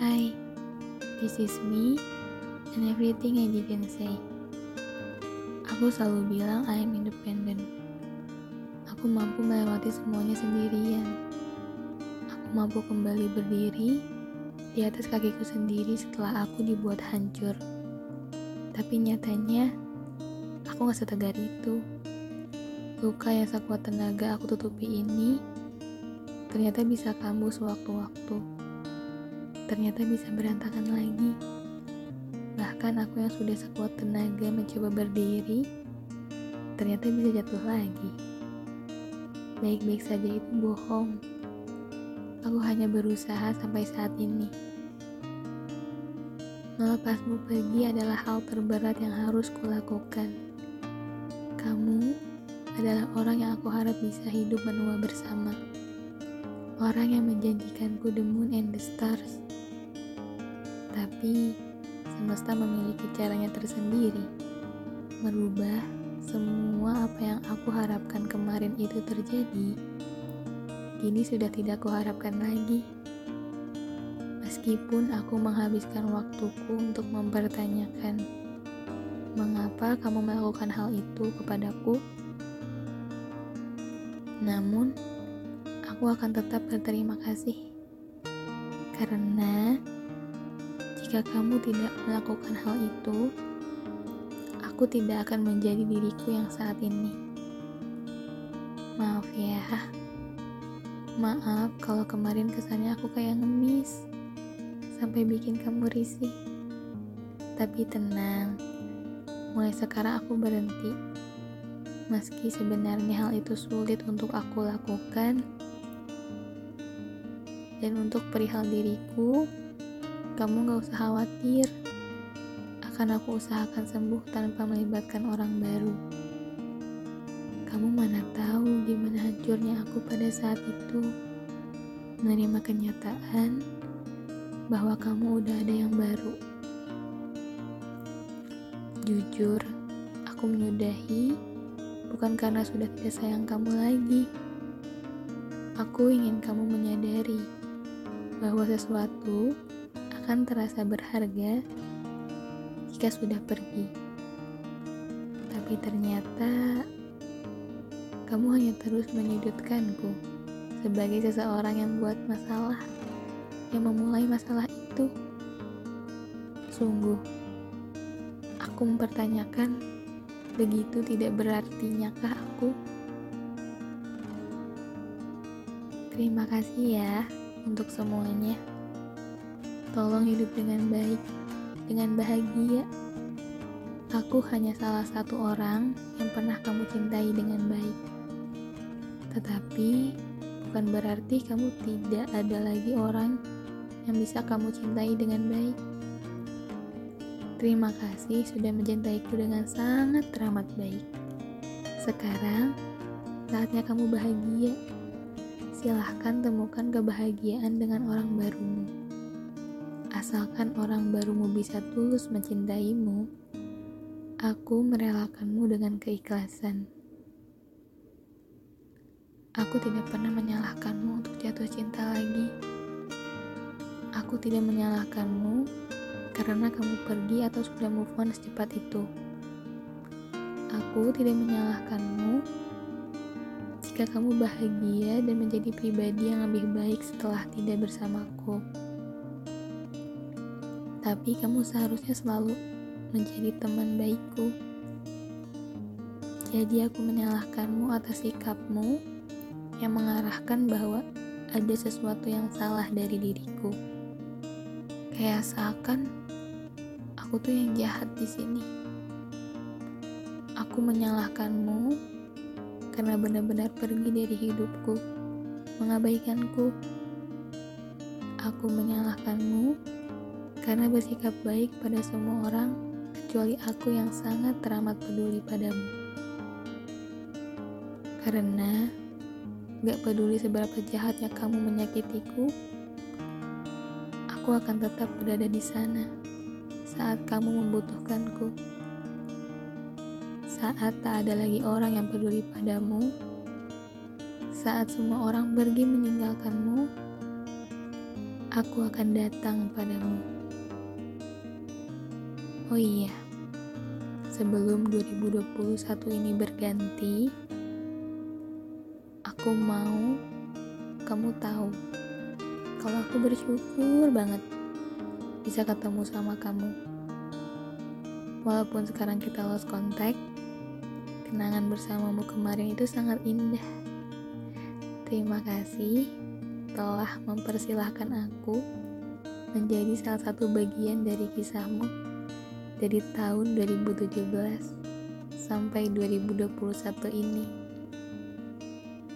Hi, this is me and everything I didn't say. Aku selalu bilang I am independent. Aku mampu melewati semuanya sendirian. Aku mampu kembali berdiri di atas kakiku sendiri setelah aku dibuat hancur. Tapi nyatanya, aku gak setegar itu. Luka yang sekuat tenaga aku tutupi ini ternyata bisa kambuh sewaktu-waktu. Ternyata bisa berantakan lagi. Bahkan aku yang sudah sekuat tenaga mencoba berdiri, ternyata bisa jatuh lagi. Baik-baik saja itu bohong. Aku hanya berusaha sampai saat ini. Melepasmu pergi adalah hal terberat yang harus kulakukan. Kamu adalah orang yang aku harap bisa hidup menua bersama. Orang yang menjanjikanku the moon and the stars. Tapi semesta memiliki caranya tersendiri. Merubah semua apa yang aku harapkan kemarin itu terjadi. Kini sudah tidak kuharapkan lagi. Meskipun aku menghabiskan waktuku untuk mempertanyakan mengapa kamu melakukan hal itu kepadaku. Namun, aku akan tetap berterima kasih. Karena jika kamu tidak melakukan hal itu, aku tidak akan menjadi diriku yang saat ini. Maaf ya. Maaf kalau kemarin kesannya aku kayak ngemis sampai bikin kamu risih. Tapi tenang, mulai sekarang aku berhenti. Meski sebenarnya hal itu sulit untuk aku lakukan, dan untuk perihal diriku, kamu gak usah khawatir. Akan aku usahakan sembuh tanpa melibatkan orang baru. Kamu mana tahu gimana hancurnya aku pada saat itu. Menerima kenyataan bahwa kamu udah ada yang baru. Jujur, aku menyudahi bukan karena sudah tidak sayang kamu lagi. Aku ingin kamu menyadari bahwa sesuatu akan terasa berharga jika sudah pergi. Tapi ternyata kamu hanya terus menyudutkanku sebagai seseorang yang buat masalah, yang memulai masalah itu. Sungguh, aku mempertanyakan begitu tidak berartinyakah aku? Terima kasih ya untuk semuanya. Tolong hidup dengan baik, dengan bahagia. Aku hanya salah satu orang yang pernah kamu cintai dengan baik. Tetapi bukan berarti kamu tidak ada lagi orang yang bisa kamu cintai dengan baik. Terima kasih sudah mencintaiku dengan sangat teramat baik. Sekarang saatnya kamu bahagia silahkan temukan kebahagiaan dengan orang barumu. Asalkan orang barumu bisa tulus mencintaimu, aku merelakanmu dengan keikhlasan. Aku tidak pernah menyalahkanmu untuk jatuh cinta lagi. Aku tidak menyalahkanmu karena kamu pergi atau sudah move on secepat itu. Aku tidak menyalahkanmu jika kamu bahagia dan menjadi pribadi yang lebih baik setelah tidak bersamaku. Tapi kamu seharusnya selalu menjadi teman baikku. Jadi aku menyalahkanmu atas sikapmu yang mengarahkan bahwa ada sesuatu yang salah dari diriku. Kayak seakan aku tuh yang jahat di sini. Aku menyalahkanmu karena benar-benar pergi dari hidupku, mengabaikanku. Aku menyalahkanmu karena bersikap baik pada semua orang, kecuali aku yang sangat teramat peduli padamu. Karena gak peduli seberapa jahatnya kamu menyakitiku, aku akan tetap berada di sana saat kamu membutuhkanku saat tak ada lagi orang yang peduli padamu, saat semua orang pergi meninggalkanmu, aku akan datang padamu. Oh iya, sebelum 2021 ini berganti, aku mau kamu tahu kalau aku bersyukur banget bisa ketemu sama kamu. Walaupun sekarang kita lost contact, kenangan bersamamu kemarin itu sangat indah. Terima kasih telah mempersilahkan aku menjadi salah satu bagian dari kisahmu dari tahun 2017 sampai 2021 ini.